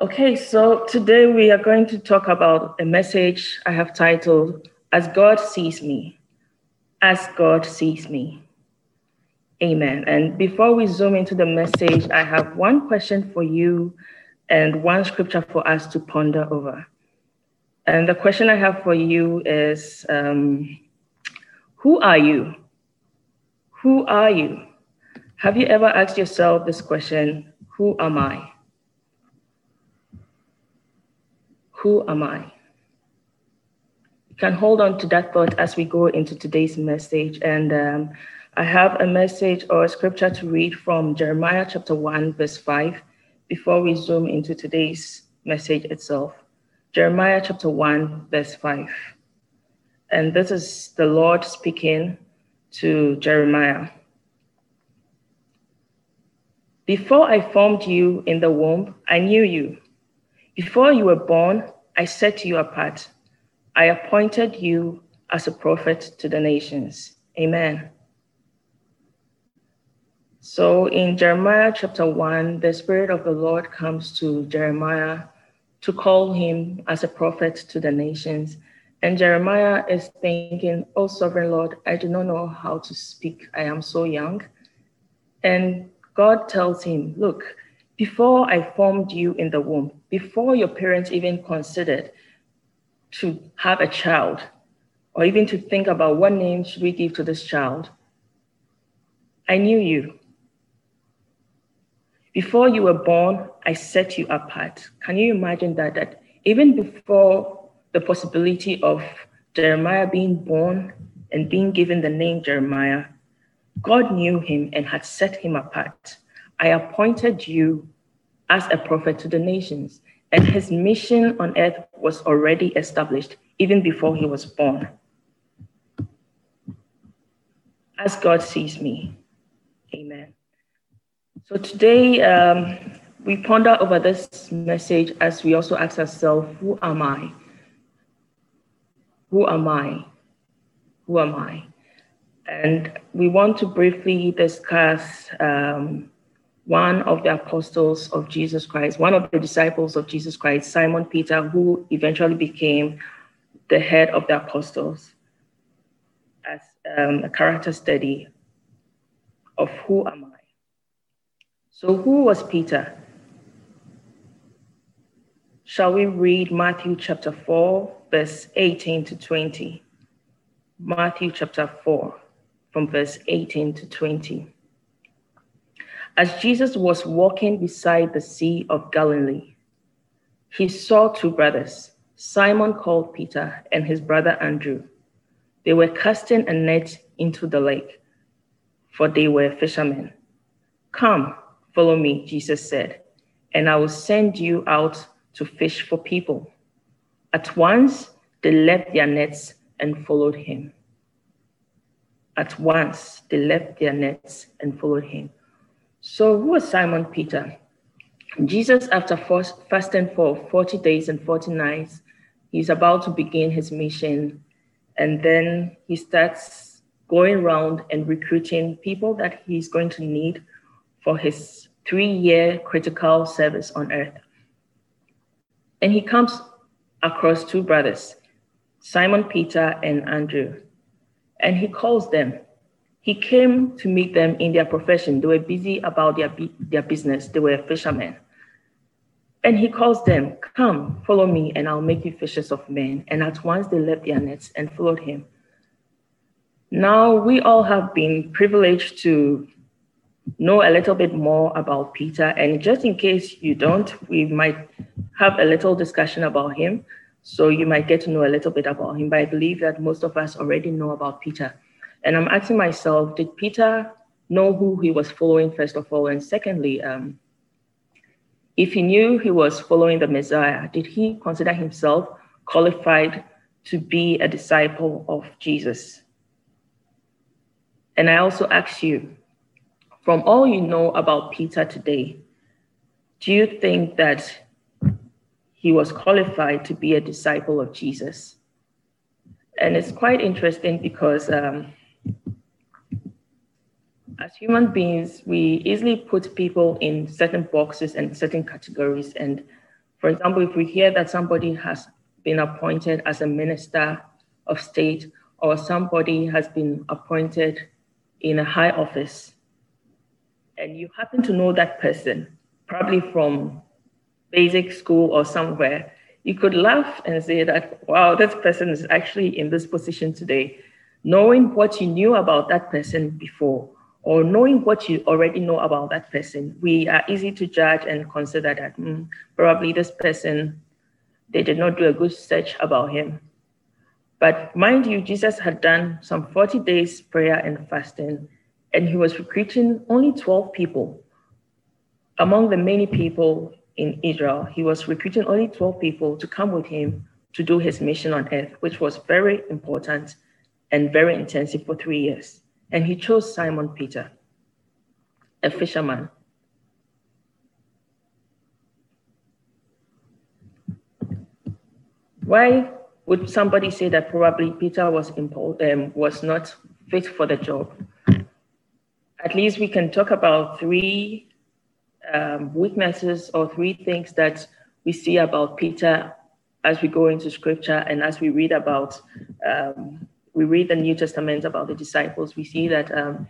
Okay, so today we are going to talk about a message I have titled As God Sees Me. As God Sees Me. Amen. And before we zoom into the message, I have one question for you and one scripture for us to ponder over. And the question I have for you is um, Who are you? Who are you? Have you ever asked yourself this question Who am I? Who am I? You can hold on to that thought as we go into today's message. And um, I have a message or a scripture to read from Jeremiah chapter 1, verse 5, before we zoom into today's message itself. Jeremiah chapter 1, verse 5. And this is the Lord speaking to Jeremiah. Before I formed you in the womb, I knew you. Before you were born, I set you apart. I appointed you as a prophet to the nations. Amen. So in Jeremiah chapter 1, the Spirit of the Lord comes to Jeremiah to call him as a prophet to the nations. And Jeremiah is thinking, Oh, sovereign Lord, I do not know how to speak. I am so young. And God tells him, Look, before I formed you in the womb, before your parents even considered to have a child, or even to think about what name should we give to this child, I knew you. Before you were born, I set you apart. Can you imagine that? That even before the possibility of Jeremiah being born and being given the name Jeremiah, God knew him and had set him apart. I appointed you as a prophet to the nations, and his mission on earth was already established even before he was born. As God sees me. Amen. So today um, we ponder over this message as we also ask ourselves who am I? Who am I? Who am I? And we want to briefly discuss um, one of the apostles of Jesus Christ, one of the disciples of Jesus Christ, Simon Peter, who eventually became the head of the apostles, as um, a character study of who am I. So, who was Peter? Shall we read Matthew chapter 4, verse 18 to 20? Matthew chapter 4, from verse 18 to 20. As Jesus was walking beside the Sea of Galilee, he saw two brothers, Simon called Peter and his brother Andrew. They were casting a net into the lake, for they were fishermen. Come, follow me, Jesus said, and I will send you out to fish for people. At once they left their nets and followed him. At once they left their nets and followed him. So, who was Simon Peter? Jesus, after fasting for 40 days and 40 nights, he's about to begin his mission. And then he starts going around and recruiting people that he's going to need for his three year critical service on earth. And he comes across two brothers, Simon Peter and Andrew, and he calls them he came to meet them in their profession. They were busy about their, their business, they were fishermen. And he calls them, Come, follow me, and I'll make you fishers of men. And at once they left their nets and followed him. Now, we all have been privileged to know a little bit more about Peter. And just in case you don't, we might have a little discussion about him. So you might get to know a little bit about him. But I believe that most of us already know about Peter. And I'm asking myself, did Peter know who he was following, first of all? And secondly, um, if he knew he was following the Messiah, did he consider himself qualified to be a disciple of Jesus? And I also ask you, from all you know about Peter today, do you think that he was qualified to be a disciple of Jesus? And it's quite interesting because um, as human beings, we easily put people in certain boxes and certain categories. And For example, if we hear that somebody has been appointed as a minister of state or somebody has been appointed in a high office, and you happen to know that person, probably from basic school or somewhere, you could laugh and say that, wow, this person is actually in this position today. Knowing what you knew about that person before, or knowing what you already know about that person, we are easy to judge and consider that mm, probably this person, they did not do a good search about him. But mind you, Jesus had done some 40 days prayer and fasting, and he was recruiting only 12 people. Among the many people in Israel, he was recruiting only 12 people to come with him to do his mission on earth, which was very important and very intensive for three years. And he chose Simon Peter, a fisherman. Why would somebody say that probably Peter was, um, was not fit for the job? At least we can talk about three um, weaknesses or three things that we see about Peter as we go into scripture and as we read about, um, we read the New Testament about the disciples, we see that um,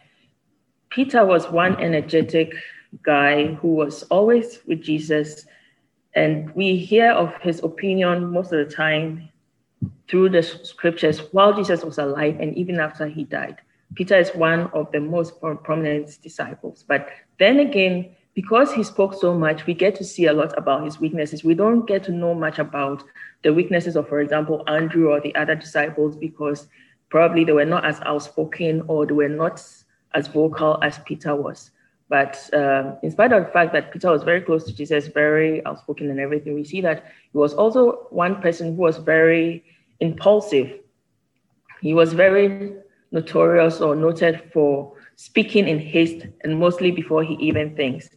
Peter was one energetic guy who was always with Jesus. And we hear of his opinion most of the time through the scriptures while Jesus was alive and even after he died. Peter is one of the most prominent disciples. But then again, because he spoke so much, we get to see a lot about his weaknesses. We don't get to know much about the weaknesses of, for example, Andrew or the other disciples because probably they were not as outspoken or they were not as vocal as Peter was. But uh, in spite of the fact that Peter was very close to Jesus, very outspoken and everything, we see that he was also one person who was very impulsive. He was very notorious or noted for speaking in haste and mostly before he even thinks.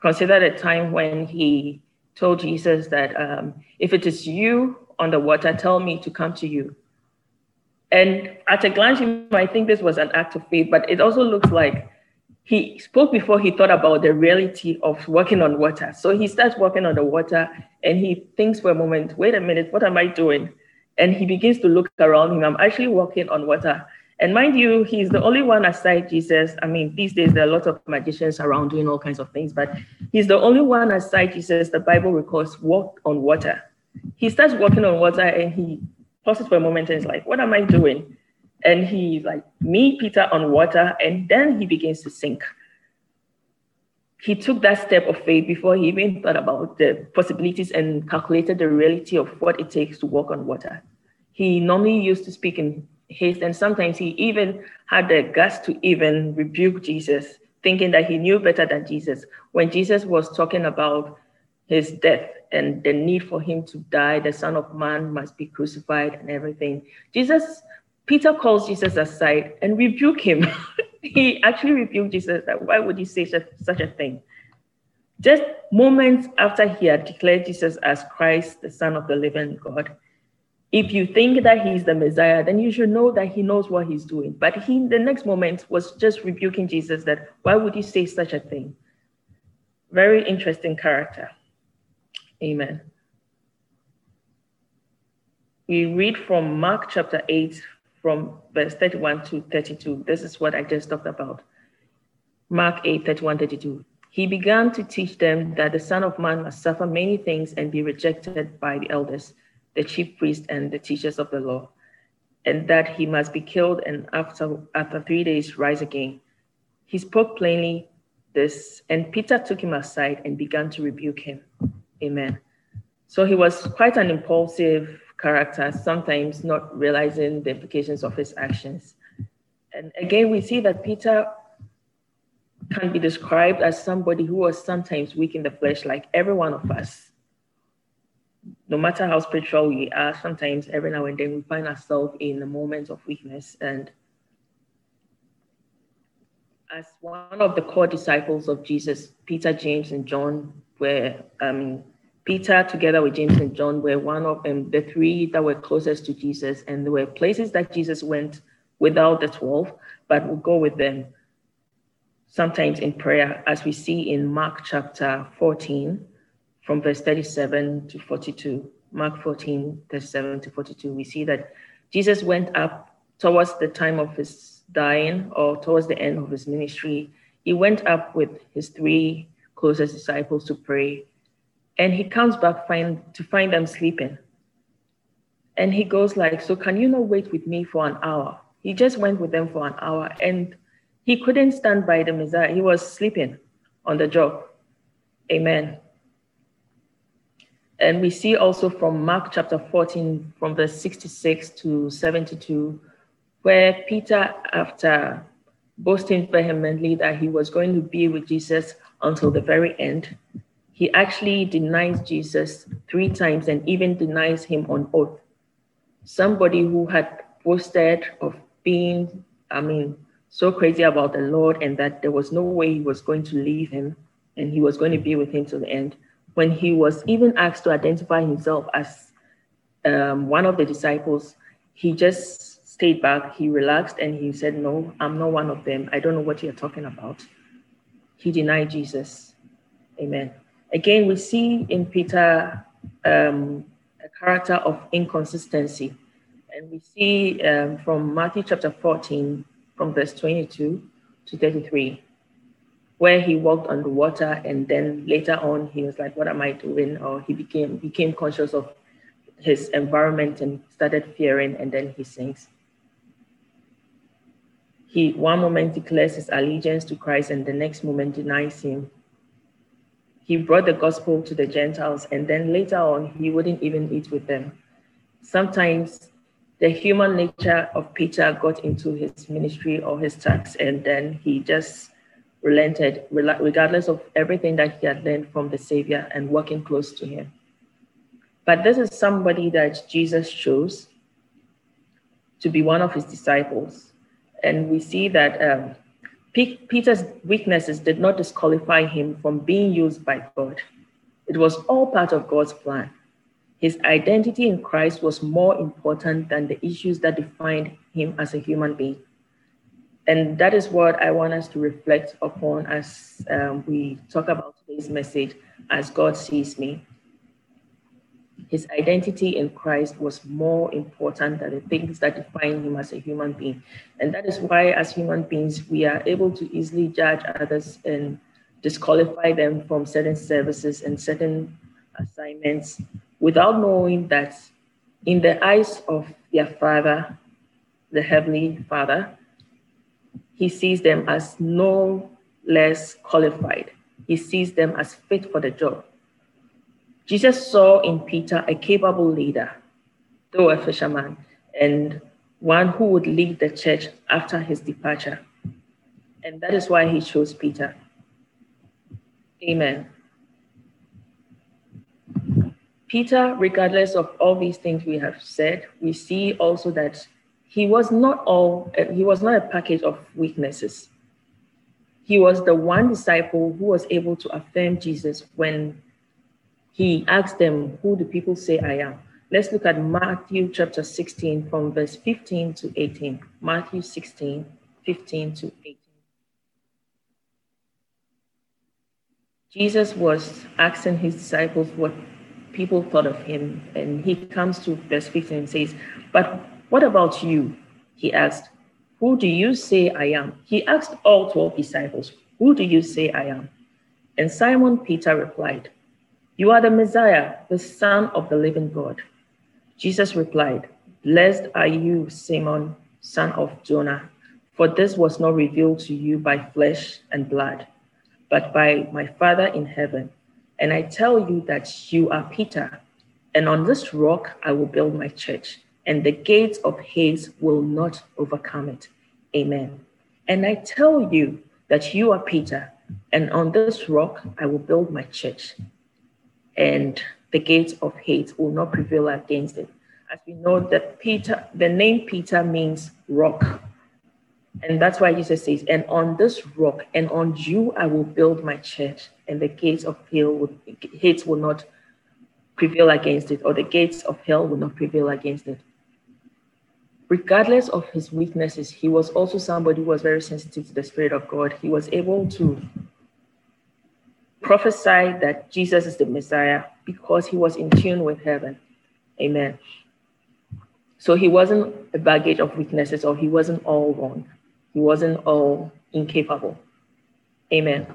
Consider the time when he told Jesus that um, if it is you on the water, tell me to come to you. And at a glance, you might think this was an act of faith, but it also looks like he spoke before he thought about the reality of walking on water. So he starts walking on the water and he thinks for a moment, wait a minute, what am I doing? And he begins to look around him. I'm actually walking on water. And mind you, he's the only one aside Jesus. I mean, these days there are a lot of magicians around doing all kinds of things, but he's the only one aside Jesus the Bible records walk on water. He starts walking on water and he pauses for a moment and is like, What am I doing? And he's like, Me, Peter, on water. And then he begins to sink. He took that step of faith before he even thought about the possibilities and calculated the reality of what it takes to walk on water. He normally used to speak in haste, and sometimes he even had the guts to even rebuke Jesus, thinking that he knew better than Jesus. When Jesus was talking about his death and the need for him to die, the Son of Man must be crucified and everything. Jesus Peter calls Jesus aside and rebuke him. he actually rebuked Jesus that why would you say such, such a thing? Just moments after he had declared Jesus as Christ, the Son of the living God. If you think that he's the Messiah, then you should know that he knows what he's doing. But he, the next moment, was just rebuking Jesus that why would you say such a thing? Very interesting character. Amen. We read from Mark chapter 8, from verse 31 to 32. This is what I just talked about. Mark 8, 31, 32. He began to teach them that the Son of Man must suffer many things and be rejected by the elders, the chief priests, and the teachers of the law, and that he must be killed and after, after three days rise again. He spoke plainly this, and Peter took him aside and began to rebuke him. Amen. So he was quite an impulsive character, sometimes not realizing the implications of his actions. And again, we see that Peter can be described as somebody who was sometimes weak in the flesh, like every one of us. No matter how spiritual we are, sometimes every now and then we find ourselves in a moment of weakness. And as one of the core disciples of Jesus, Peter, James, and John were um, Peter, together with James and John, were one of them, the three that were closest to Jesus. And there were places that Jesus went without the 12, but would go with them sometimes in prayer, as we see in Mark chapter 14, from verse 37 to 42. Mark 14, 37 to 42. We see that Jesus went up towards the time of his dying or towards the end of his ministry. He went up with his three closest disciples to pray. And he comes back find, to find them sleeping. And he goes like, so can you not wait with me for an hour? He just went with them for an hour and he couldn't stand by the Messiah. He was sleeping on the job. Amen. And we see also from Mark chapter 14, from verse 66 to 72, where Peter, after boasting vehemently that he was going to be with Jesus until the very end, he actually denies Jesus three times and even denies him on oath. Somebody who had boasted of being, I mean, so crazy about the Lord and that there was no way he was going to leave him and he was going to be with him to the end. When he was even asked to identify himself as um, one of the disciples, he just stayed back, he relaxed, and he said, No, I'm not one of them. I don't know what you're talking about. He denied Jesus. Amen. Again, we see in Peter um, a character of inconsistency. And we see um, from Matthew chapter 14, from verse 22 to 33, where he walked on the water, and then later on he was like, "What am I doing?" Or he became became conscious of his environment and started fearing, and then he sinks. He one moment declares his allegiance to Christ, and the next moment denies him. He brought the gospel to the Gentiles, and then later on he wouldn't even eat with them. Sometimes the human nature of Peter got into his ministry or his task, and then he just relented, regardless of everything that he had learned from the Savior and working close to him. But this is somebody that Jesus chose to be one of his disciples. And we see that um, Peter's weaknesses did not disqualify him from being used by God. It was all part of God's plan. His identity in Christ was more important than the issues that defined him as a human being. And that is what I want us to reflect upon as um, we talk about today's message as God sees me. His identity in Christ was more important than the things that define him as a human being. And that is why, as human beings, we are able to easily judge others and disqualify them from certain services and certain assignments without knowing that in the eyes of their Father, the Heavenly Father, He sees them as no less qualified. He sees them as fit for the job. Jesus saw in Peter a capable leader, though a fisherman, and one who would lead the church after his departure. And that is why he chose Peter. Amen. Peter, regardless of all these things we have said, we see also that he was not all, uh, he was not a package of weaknesses. He was the one disciple who was able to affirm Jesus when he asked them, Who do people say I am? Let's look at Matthew chapter 16 from verse 15 to 18. Matthew 16, 15 to 18. Jesus was asking his disciples what people thought of him. And he comes to verse 15 and says, But what about you? He asked, Who do you say I am? He asked all 12 disciples, Who do you say I am? And Simon Peter replied, You are the Messiah, the Son of the living God. Jesus replied, Blessed are you, Simon, son of Jonah, for this was not revealed to you by flesh and blood, but by my Father in heaven. And I tell you that you are Peter, and on this rock I will build my church, and the gates of Hades will not overcome it. Amen. And I tell you that you are Peter, and on this rock I will build my church, and the gates of hate will not prevail against it. As we know that Peter, the name Peter means rock. And that's why Jesus says, and on this rock and on you I will build my church, and the gates of hell would hate will not prevail against it, or the gates of hell will not prevail against it. Regardless of his weaknesses, he was also somebody who was very sensitive to the Spirit of God. He was able to prophesied that Jesus is the Messiah because he was in tune with heaven. Amen. So he wasn't a baggage of weaknesses or he wasn't all wrong. He wasn't all incapable. Amen.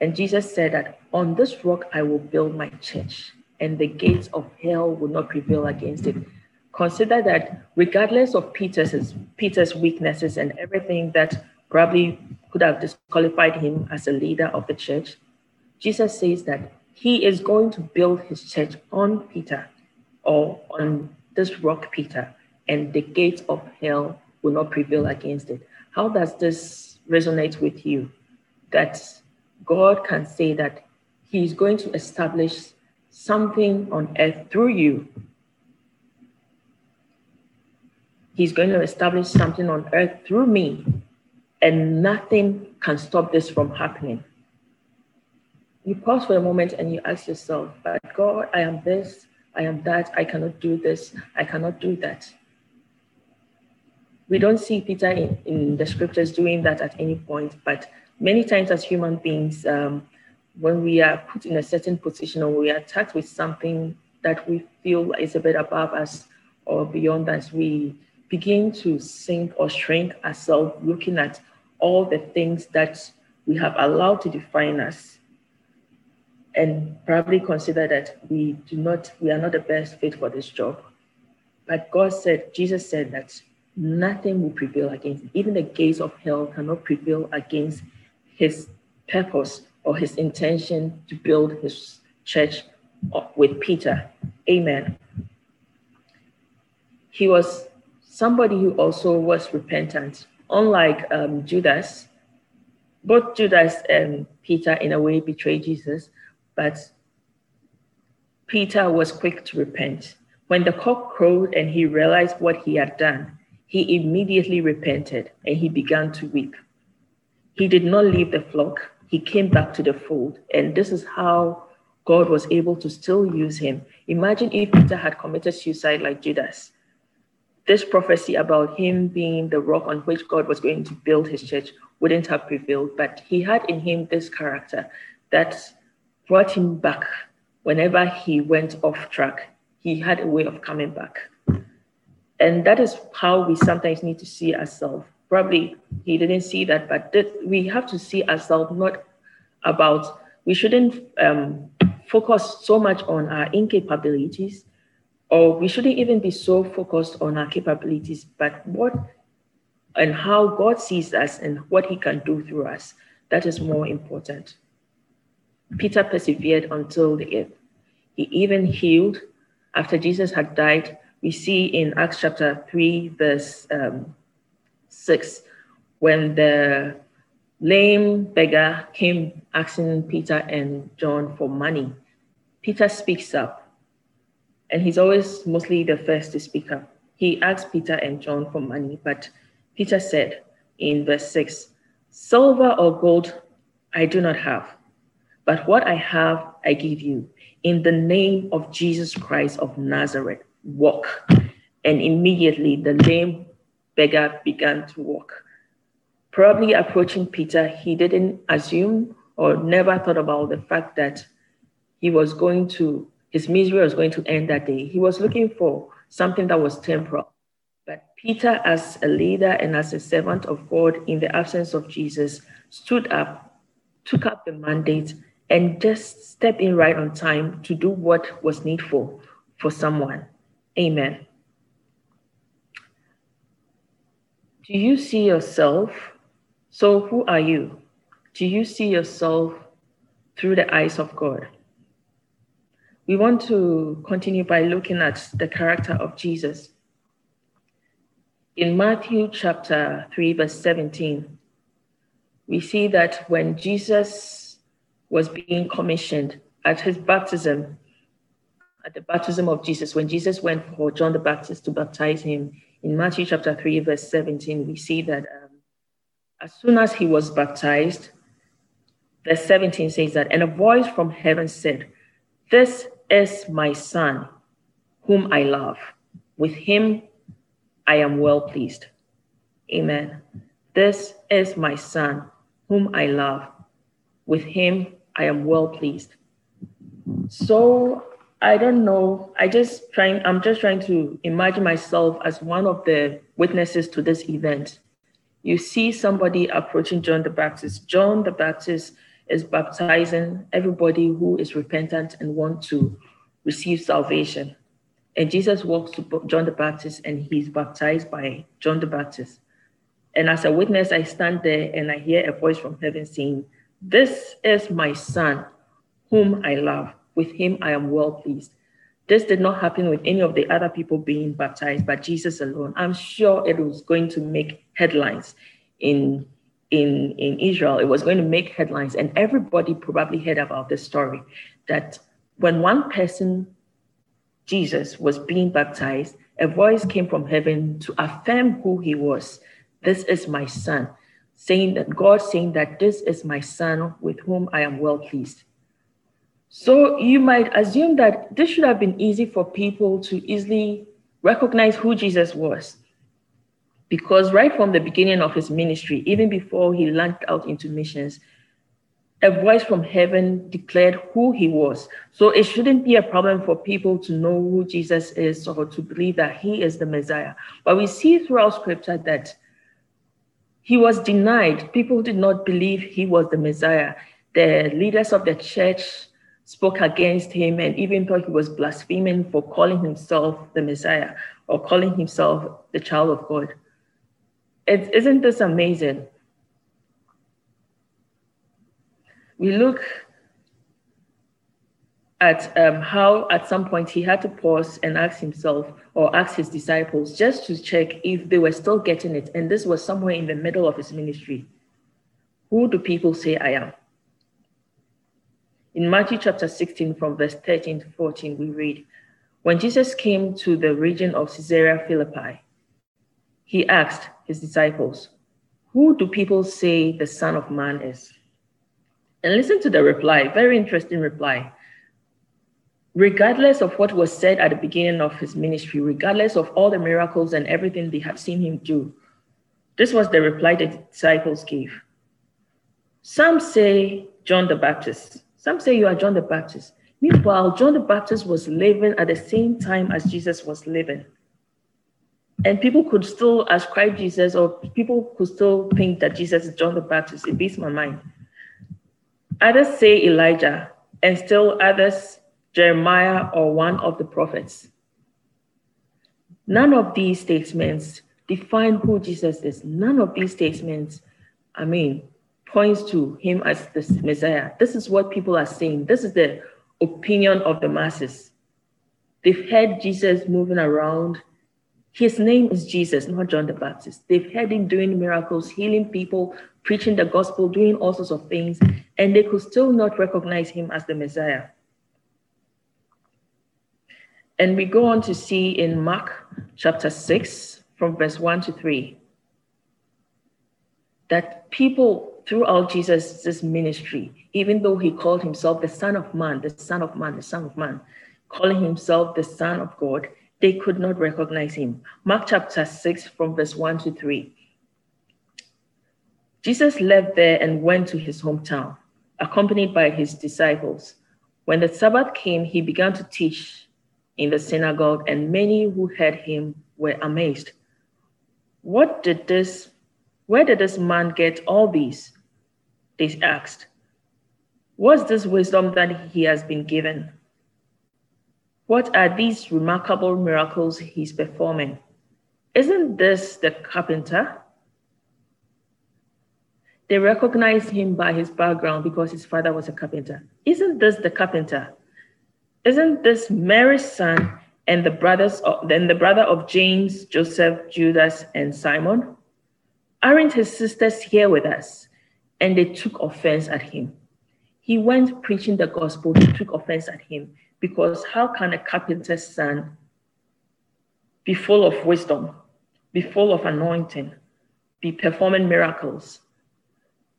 And Jesus said that on this rock I will build my church, and the gates of hell will not prevail against it. Consider that regardless of Peter's Peter's weaknesses and everything that probably could have disqualified him as a leader of the church, Jesus says that he is going to build his church on Peter or on this rock Peter, and the gates of hell will not prevail against it. How does this resonate with you? That God can say that He is going to establish something on earth through you. He's going to establish something on earth through me, and nothing can stop this from happening. You pause for a moment and you ask yourself, but God, I am this, I am that, I cannot do this, I cannot do that. We don't see Peter in, in the scriptures doing that at any point, but many times as human beings, um, when we are put in a certain position or we are attacked with something that we feel is a bit above us or beyond us, we begin to sink or shrink ourselves looking at all the things that we have allowed to define us and probably consider that we do not we are not the best fit for this job. But god said jesus said that nothing will prevail against even the gates of hell cannot prevail against his purpose or his intention to build his church with peter. Amen. He was somebody who also was repentant. Unlike um, judas both judas and peter in a way betrayed jesus but Peter was quick to repent. When the cock crowed and he realized what he had done, he immediately repented and he began to weep. He did not leave the flock, he came back to the fold. And this is how God was able to still use him. Imagine if Peter had committed suicide like Judas. This prophecy about him being the rock on which God was going to build his church wouldn't have prevailed, but he had in him this character that brought him back whenever he went off track. He had a way of coming back. And that is how we sometimes need to see ourselves. Probably he didn't see that, but we have to see ourselves not about, we shouldn't um, focus so much on our incapabilities, or we shouldn't even be so focused on our capabilities, but what and how God sees us and what he can do through us. That is more important. Peter persevered until the end. He even healed after Jesus had died. We see in Acts chapter 3, verse um, 6, when the lame beggar came asking Peter and John for money. Peter speaks up, and he's always mostly the first to speak up. He asked Peter and John for money, but Peter said in verse 6 Silver or gold I do not have but what I have, I give you. In the name of Jesus Christ of Nazareth, walk. And immediately the lame beggar began to walk. Probably approaching Peter, he didn't assume or never thought about the fact that he was going to, his misery was going to end that day. He was looking for something that was temporal. But Peter, as a leader and as a servant of God in the absence of Jesus, stood up, took up the mandate, and just step in right on time to do what was needful for someone. Amen. Do you see yourself? So, who are you? Do you see yourself through the eyes of God? We want to continue by looking at the character of Jesus. In Matthew chapter 3, verse 17, we see that when Jesus was being commissioned at his baptism, at the baptism of Jesus, when Jesus went for John the Baptist to baptize him, in Matthew chapter 3, verse 17, we see that um, as soon as he was baptized, verse 17 says that, and a voice from heaven said, This is my son, whom I love. With him I am well pleased. Amen. This is my son, whom I love. With him I am well pleased. So I don't know. I just trying, I'm just trying to imagine myself as one of the witnesses to this event. You see somebody approaching John the Baptist. John the Baptist is baptizing everybody who is repentant and want to receive salvation. And Jesus walks to John the Baptist and he's baptized by John the Baptist. And as a witness, I stand there and I hear a voice from heaven saying, This is my son, whom I love. With him I am well pleased. This did not happen with any of the other people being baptized, but Jesus alone. I'm sure it was going to make headlines in, in, in Israel. It was going to make headlines, and everybody probably heard about this story that when one person, Jesus, was being baptized, a voice came from heaven to affirm who he was this is my son, saying that God saying that this is my son with whom I am well pleased. So you might assume that this should have been easy for people to easily recognize who Jesus was. Because right from the beginning of his ministry, even before he launched out into missions, a voice from heaven declared who he was. So it shouldn't be a problem for people to know who Jesus is or to believe that he is the Messiah. But we see throughout scripture that he was denied. People did not believe he was the Messiah. The leaders of the church spoke against him and even thought he was blaspheming for calling himself the Messiah or calling himself the child of God. is isn't this amazing? We look at um, how at some point he had to pause and ask himself or ask his disciples just to check if they were still getting it. And this was somewhere in the middle of his ministry. Who do people say I am? In Matthew chapter 16, from verse 13 to 14, we read When Jesus came to the region of Caesarea Philippi, he asked his disciples, Who do people say the Son of Man is? And listen to the reply, very interesting reply regardless of what was said at the beginning of his ministry, regardless of all the miracles and everything they had seen him do, this was the reply the disciples gave. Some say John the Baptist. Some say you are John the Baptist. Meanwhile, John the Baptist was living at the same time as Jesus was living. And people could still ascribe Jesus, or people could still think that Jesus is John the Baptist. It beats my mind. Others say Elijah, and still others Jeremiah, or one of the prophets. None of these statements define who Jesus is. None of these statements, I mean, points to him as the Messiah. This is what people are saying. This is the opinion of the masses. They've heard Jesus moving around. His name is Jesus, not John the Baptist. They've heard him doing miracles, healing people, preaching the gospel, doing all sorts of things, and they could still not recognize him as the Messiah. And we go on to see in Mark chapter 6, from verse 1 to 3, that people throughout Jesus' ministry, even though he called himself the Son of Man, the Son of Man, the Son of Man, calling himself the Son of God, they could not recognize him. Mark chapter 6, from verse 1 to 3. Jesus left there and went to his hometown, accompanied by his disciples. When the Sabbath came, he began to teach in the synagogue, and many who heard him were amazed. What did this, where did this man get all these? They asked. What's this wisdom that he has been given? What are these remarkable miracles he's performing? Isn't this the carpenter? They recognized him by his background because his father was a carpenter. Isn't this the carpenter? Isn't this Mary's son and the brothers of, then the brother of James, Joseph, Judas, and Simon? Aren't his sisters here with us? And they took offense at him. He went preaching the gospel, they took offense at him because how can a carpenter's son be full of wisdom, be full of anointing, be performing miracles?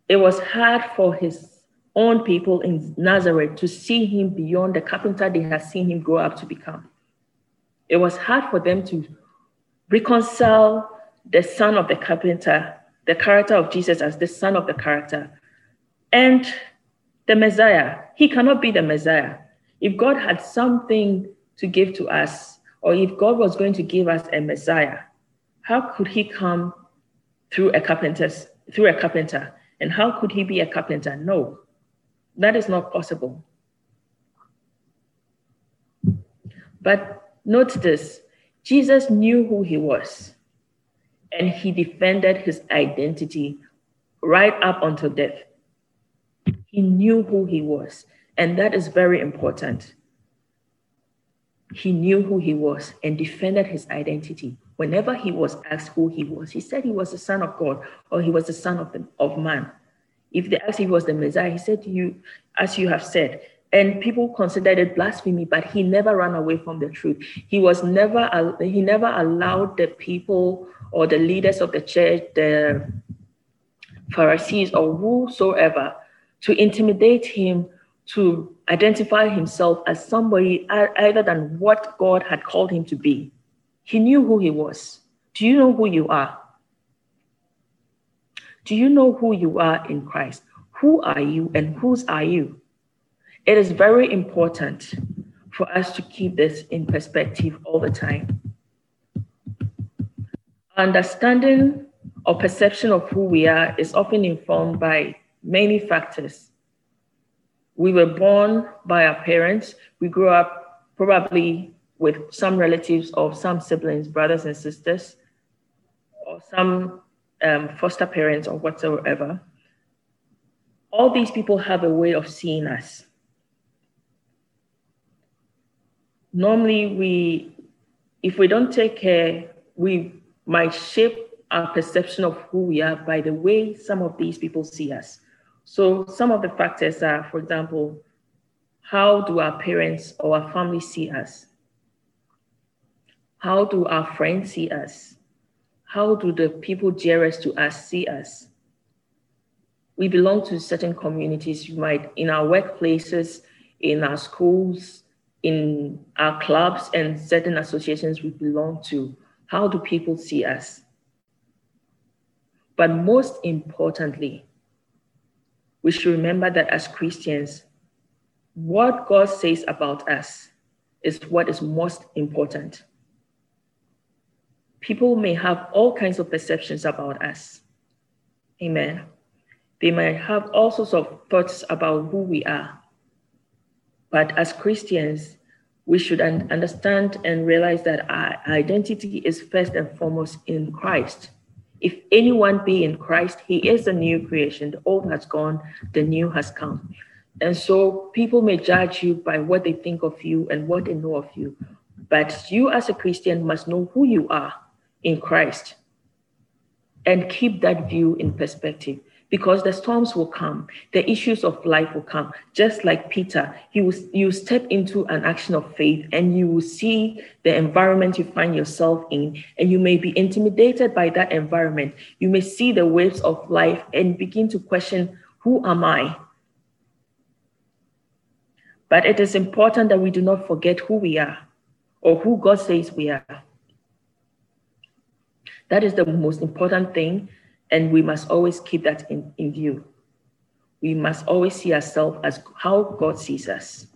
It was hard for his own people in Nazareth to see him beyond the carpenter they had seen him grow up to become. It was hard for them to reconcile the son of the carpenter, the character of Jesus as the son of the character, and the Messiah. He cannot be the Messiah. If God had something to give to us, or if God was going to give us a Messiah, how could he come through a carpenter's through a carpenter? And how could he be a carpenter? No, that is not possible. But note this Jesus knew who he was, and he defended his identity right up until death. He knew who he was, and that is very important. He knew who he was and defended his identity. Whenever he was asked who he was, he said he was the Son of God or he was the Son of, the, of man. If they asked if he was the Messiah, he said, You, as you have said. And people considered it blasphemy, but he never ran away from the truth. He was never he never allowed the people or the leaders of the church, the Pharisees or whosoever, to intimidate him to identify himself as somebody other than what God had called him to be. He knew who he was. Do you know who you are? Do you know who you are in Christ? Who are you and whose are you? It is very important for us to keep this in perspective all the time. Understanding or perception of who we are is often informed by many factors we were born by our parents. We grew up probably with some relatives or some siblings, brothers and sisters, or some um, foster parents or whatsoever. All these people have a way of seeing us. Normally, we, if we don't take care, we might shape our perception of who we are by the way some of these people see us. So some of the factors are, for example, how do our parents or our family see us? How do our friends see us? How do the people dearest to us see us? We belong to certain communities. You might, in our workplaces, in our schools, in our clubs and certain associations we belong to. How do people see us? But most importantly, we should remember that as Christians, what God says about us is what is most important. People may have all kinds of perceptions about us. Amen. They might have all sorts of thoughts about who we are. But as Christians, we should understand and realize that our identity is first and foremost in Christ. If anyone be in Christ, he is a new creation. The old has gone, the new has come. And so people may judge you by what they think of you and what they know of you. But you, as a Christian, must know who you are in Christ and keep that view in perspective because the storms will come, the issues of life will come. Just like Peter, he will you step into an action of faith and you will see the environment you find yourself in, and you may be intimidated by that environment. You may see the waves of life and begin to question, Who am I? But it is important that we do not forget who we are or who God says we are. That is the most important thing and we must always keep that in, in view. We must always see ourselves as how God sees us.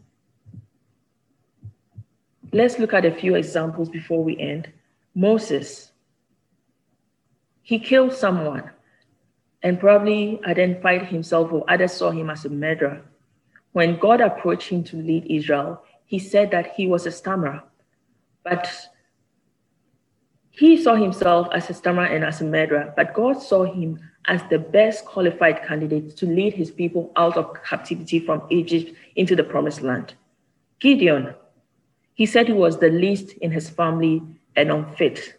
Let's look at a few examples before we end. Moses, he killed someone and probably identified himself or others saw him as a murderer. When God approached him to lead Israel, he said that he was a stammerer. But he saw himself as a stammerer and as a murderer, but God saw him as the best qualified candidate to lead his people out of captivity from Egypt into the promised land. Gideon, he said he was the least in his family and unfit.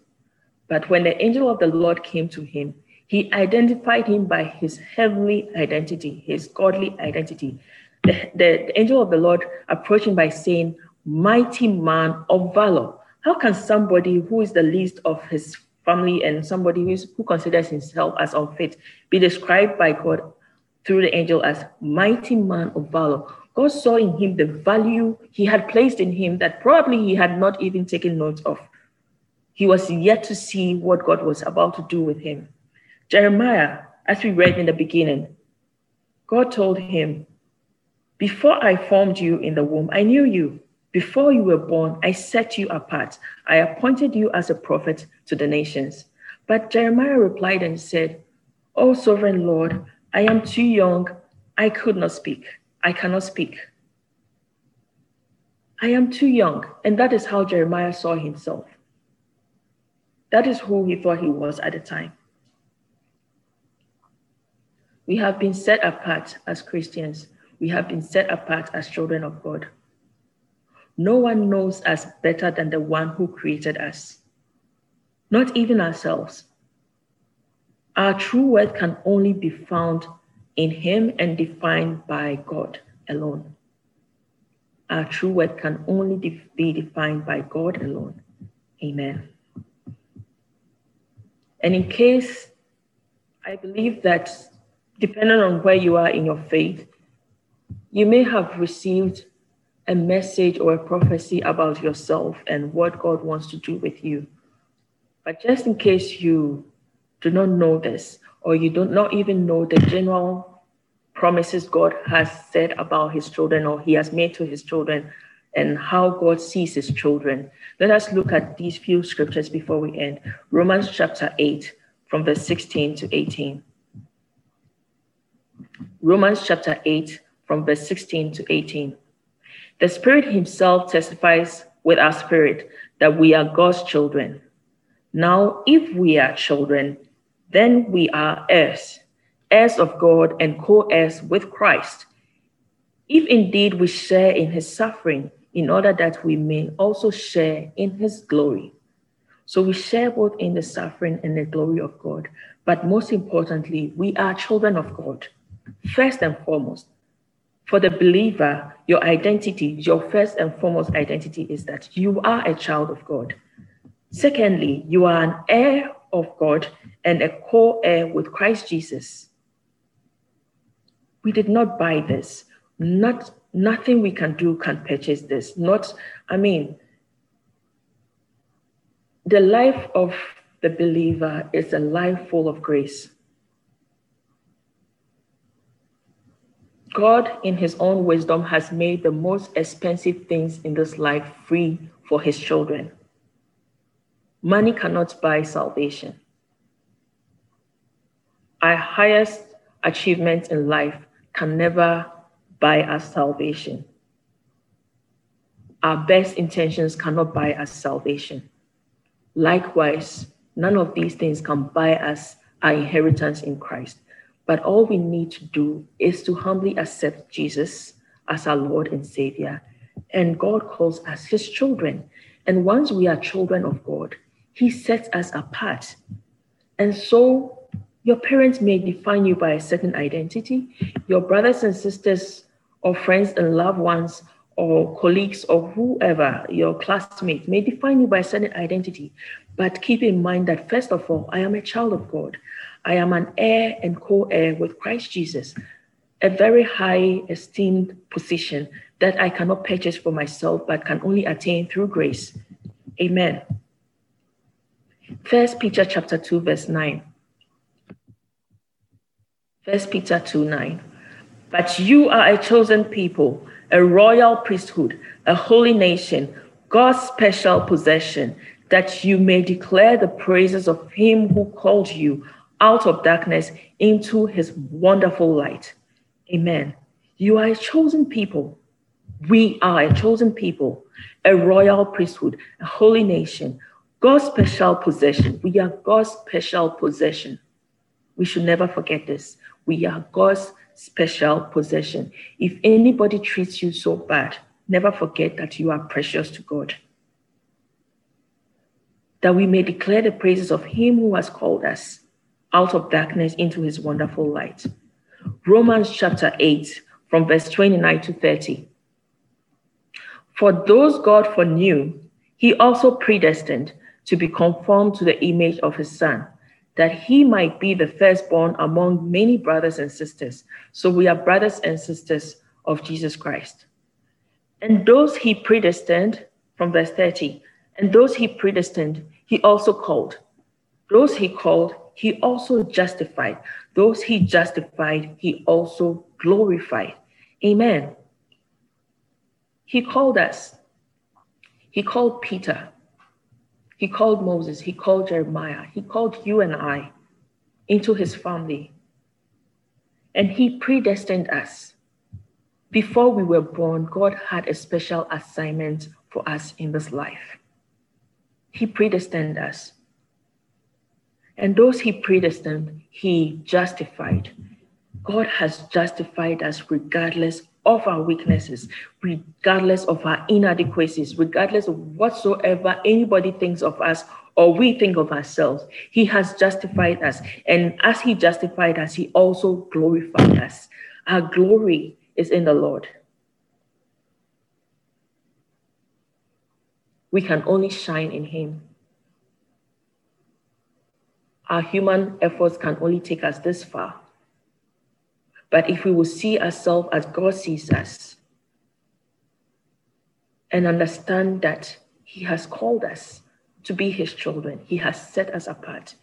But when the angel of the Lord came to him, he identified him by his heavenly identity, his godly identity. The, the, the angel of the Lord approached him by saying, Mighty man of valor. How can somebody who is the least of his family and somebody who's, who considers himself as unfit be described by God through the angel as mighty man of valor? God saw in him the value he had placed in him that probably he had not even taken note of. He was yet to see what God was about to do with him. Jeremiah, as we read in the beginning, God told him, Before I formed you in the womb, I knew you. Before you were born, I set you apart. I appointed you as a prophet to the nations. But Jeremiah replied and said, O sovereign Lord, I am too young. I could not speak. I cannot speak. I am too young. And that is how Jeremiah saw himself. That is who he thought he was at the time. We have been set apart as Christians. We have been set apart as children of God. No one knows us better than the one who created us, not even ourselves. Our true worth can only be found in Him and defined by God alone. Our true worth can only be defined by God alone. Amen. And in case I believe that depending on where you are in your faith, you may have received a message or a prophecy about yourself and what God wants to do with you. But just in case you do not know this, or you do not even know the general promises God has said about his children or he has made to his children and how God sees his children, let us look at these few scriptures before we end. Romans chapter 8, from verse 16 to 18. Romans chapter 8, from verse 16 to 18. The Spirit Himself testifies with our spirit that we are God's children. Now, if we are children, then we are heirs, heirs of God and co heirs with Christ. If indeed we share in His suffering, in order that we may also share in His glory. So we share both in the suffering and the glory of God. But most importantly, we are children of God, first and foremost. For the believer, your identity, your first and foremost identity is that you are a child of God. Secondly, you are an heir of God and a co heir with Christ Jesus. We did not buy this. Not, nothing we can do can purchase this. Not, I mean, the life of the believer is a life full of grace. God, in his own wisdom, has made the most expensive things in this life free for his children. Money cannot buy salvation. Our highest achievement in life can never buy us salvation. Our best intentions cannot buy us salvation. Likewise, none of these things can buy us our inheritance in Christ. But all we need to do is to humbly accept Jesus as our Lord and Savior. And God calls us his children. And once we are children of God, he sets us apart. And so your parents may define you by a certain identity. Your brothers and sisters, or friends and loved ones, or colleagues, or whoever, your classmates, may define you by a certain identity. But keep in mind that, first of all, I am a child of God. I am an heir and co heir with Christ Jesus, a very high esteemed position that I cannot purchase for myself, but can only attain through grace. Amen. First Peter chapter 2, verse 9. First Peter 2 9. But you are a chosen people, a royal priesthood, a holy nation, God's special possession, that you may declare the praises of him who called you out of darkness into his wonderful light. Amen. You are a chosen people. We are a chosen people, a royal priesthood, a holy nation, God's special possession. We are God's special possession. We should never forget this. We are God's special possession. If anybody treats you so bad, never forget that you are precious to God. That we may declare the praises of Him who has called us out of darkness into his wonderful light. Romans chapter 8, from verse 29 to 30. For those God foreknew, he also predestined to be conformed to the image of his son, that he might be the firstborn among many brothers and sisters. So we are brothers and sisters of Jesus Christ. And those he predestined, from verse 30, and those he predestined, he also called. Those he called, he also justified. Those he justified, he also glorified. Amen. He called us. He called Peter. He called Moses. He called Jeremiah. He called you and I into his family. And he predestined us. Before we were born, God had a special assignment for us in this life. He predestined us. And those he predestined, he justified. God has justified us regardless of our weaknesses, regardless of our inadequacies, regardless of whatsoever anybody thinks of us or we think of ourselves. He has justified us. And as He justified us, He also glorified us. Our glory is in the Lord. We can only shine in Him. Our human efforts can only take us this far. But if we will see ourselves as God sees us and understand that He has called us to be His children, He has set us apart,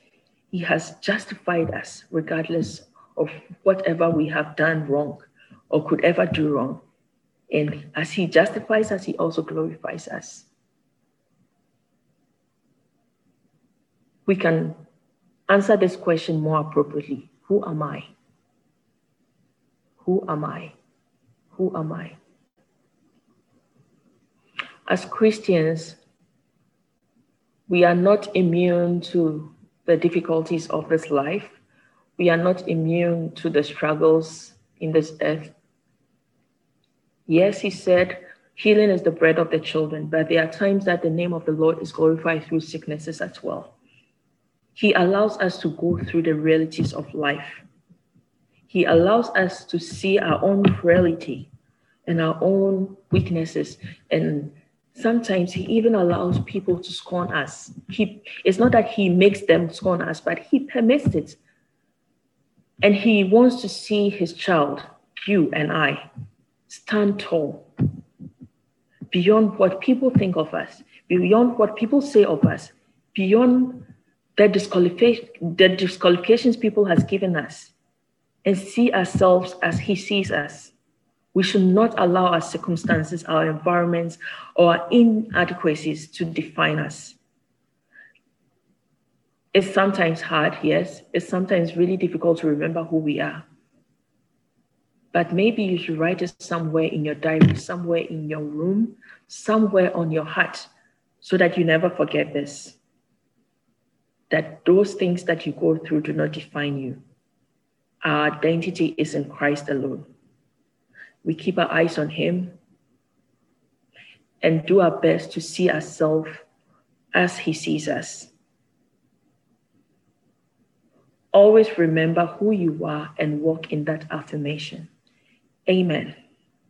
He has justified us regardless of whatever we have done wrong or could ever do wrong. And as He justifies us, He also glorifies us. We can answer this question more appropriately Who am I? Who am I? Who am I? As Christians, we are not immune to the difficulties of this life. We are not immune to the struggles in this earth. Yes, he said, healing is the bread of the children, but there are times that the name of the Lord is glorified through sicknesses as well. He allows us to go through the realities of life. He allows us to see our own frailty and our own weaknesses. And sometimes He even allows people to scorn us. He, it's not that He makes them scorn us, but He permits it. And He wants to see His child, you and I, stand tall beyond what people think of us, beyond what people say of us, beyond the, the disqualifications people has given us and see ourselves as he sees us. We should not allow our circumstances, our environments, or our inadequacies to define us. It's sometimes hard, yes. It's sometimes really difficult to remember who we are. But maybe you should write it somewhere in your diary, somewhere in your room, somewhere on your heart, so that you never forget this that those things that you go through do not define you. Our identity is in Christ alone. We keep our eyes on Him and do our best to see ourselves as He sees us. Always remember who you are and walk in that affirmation. Amen.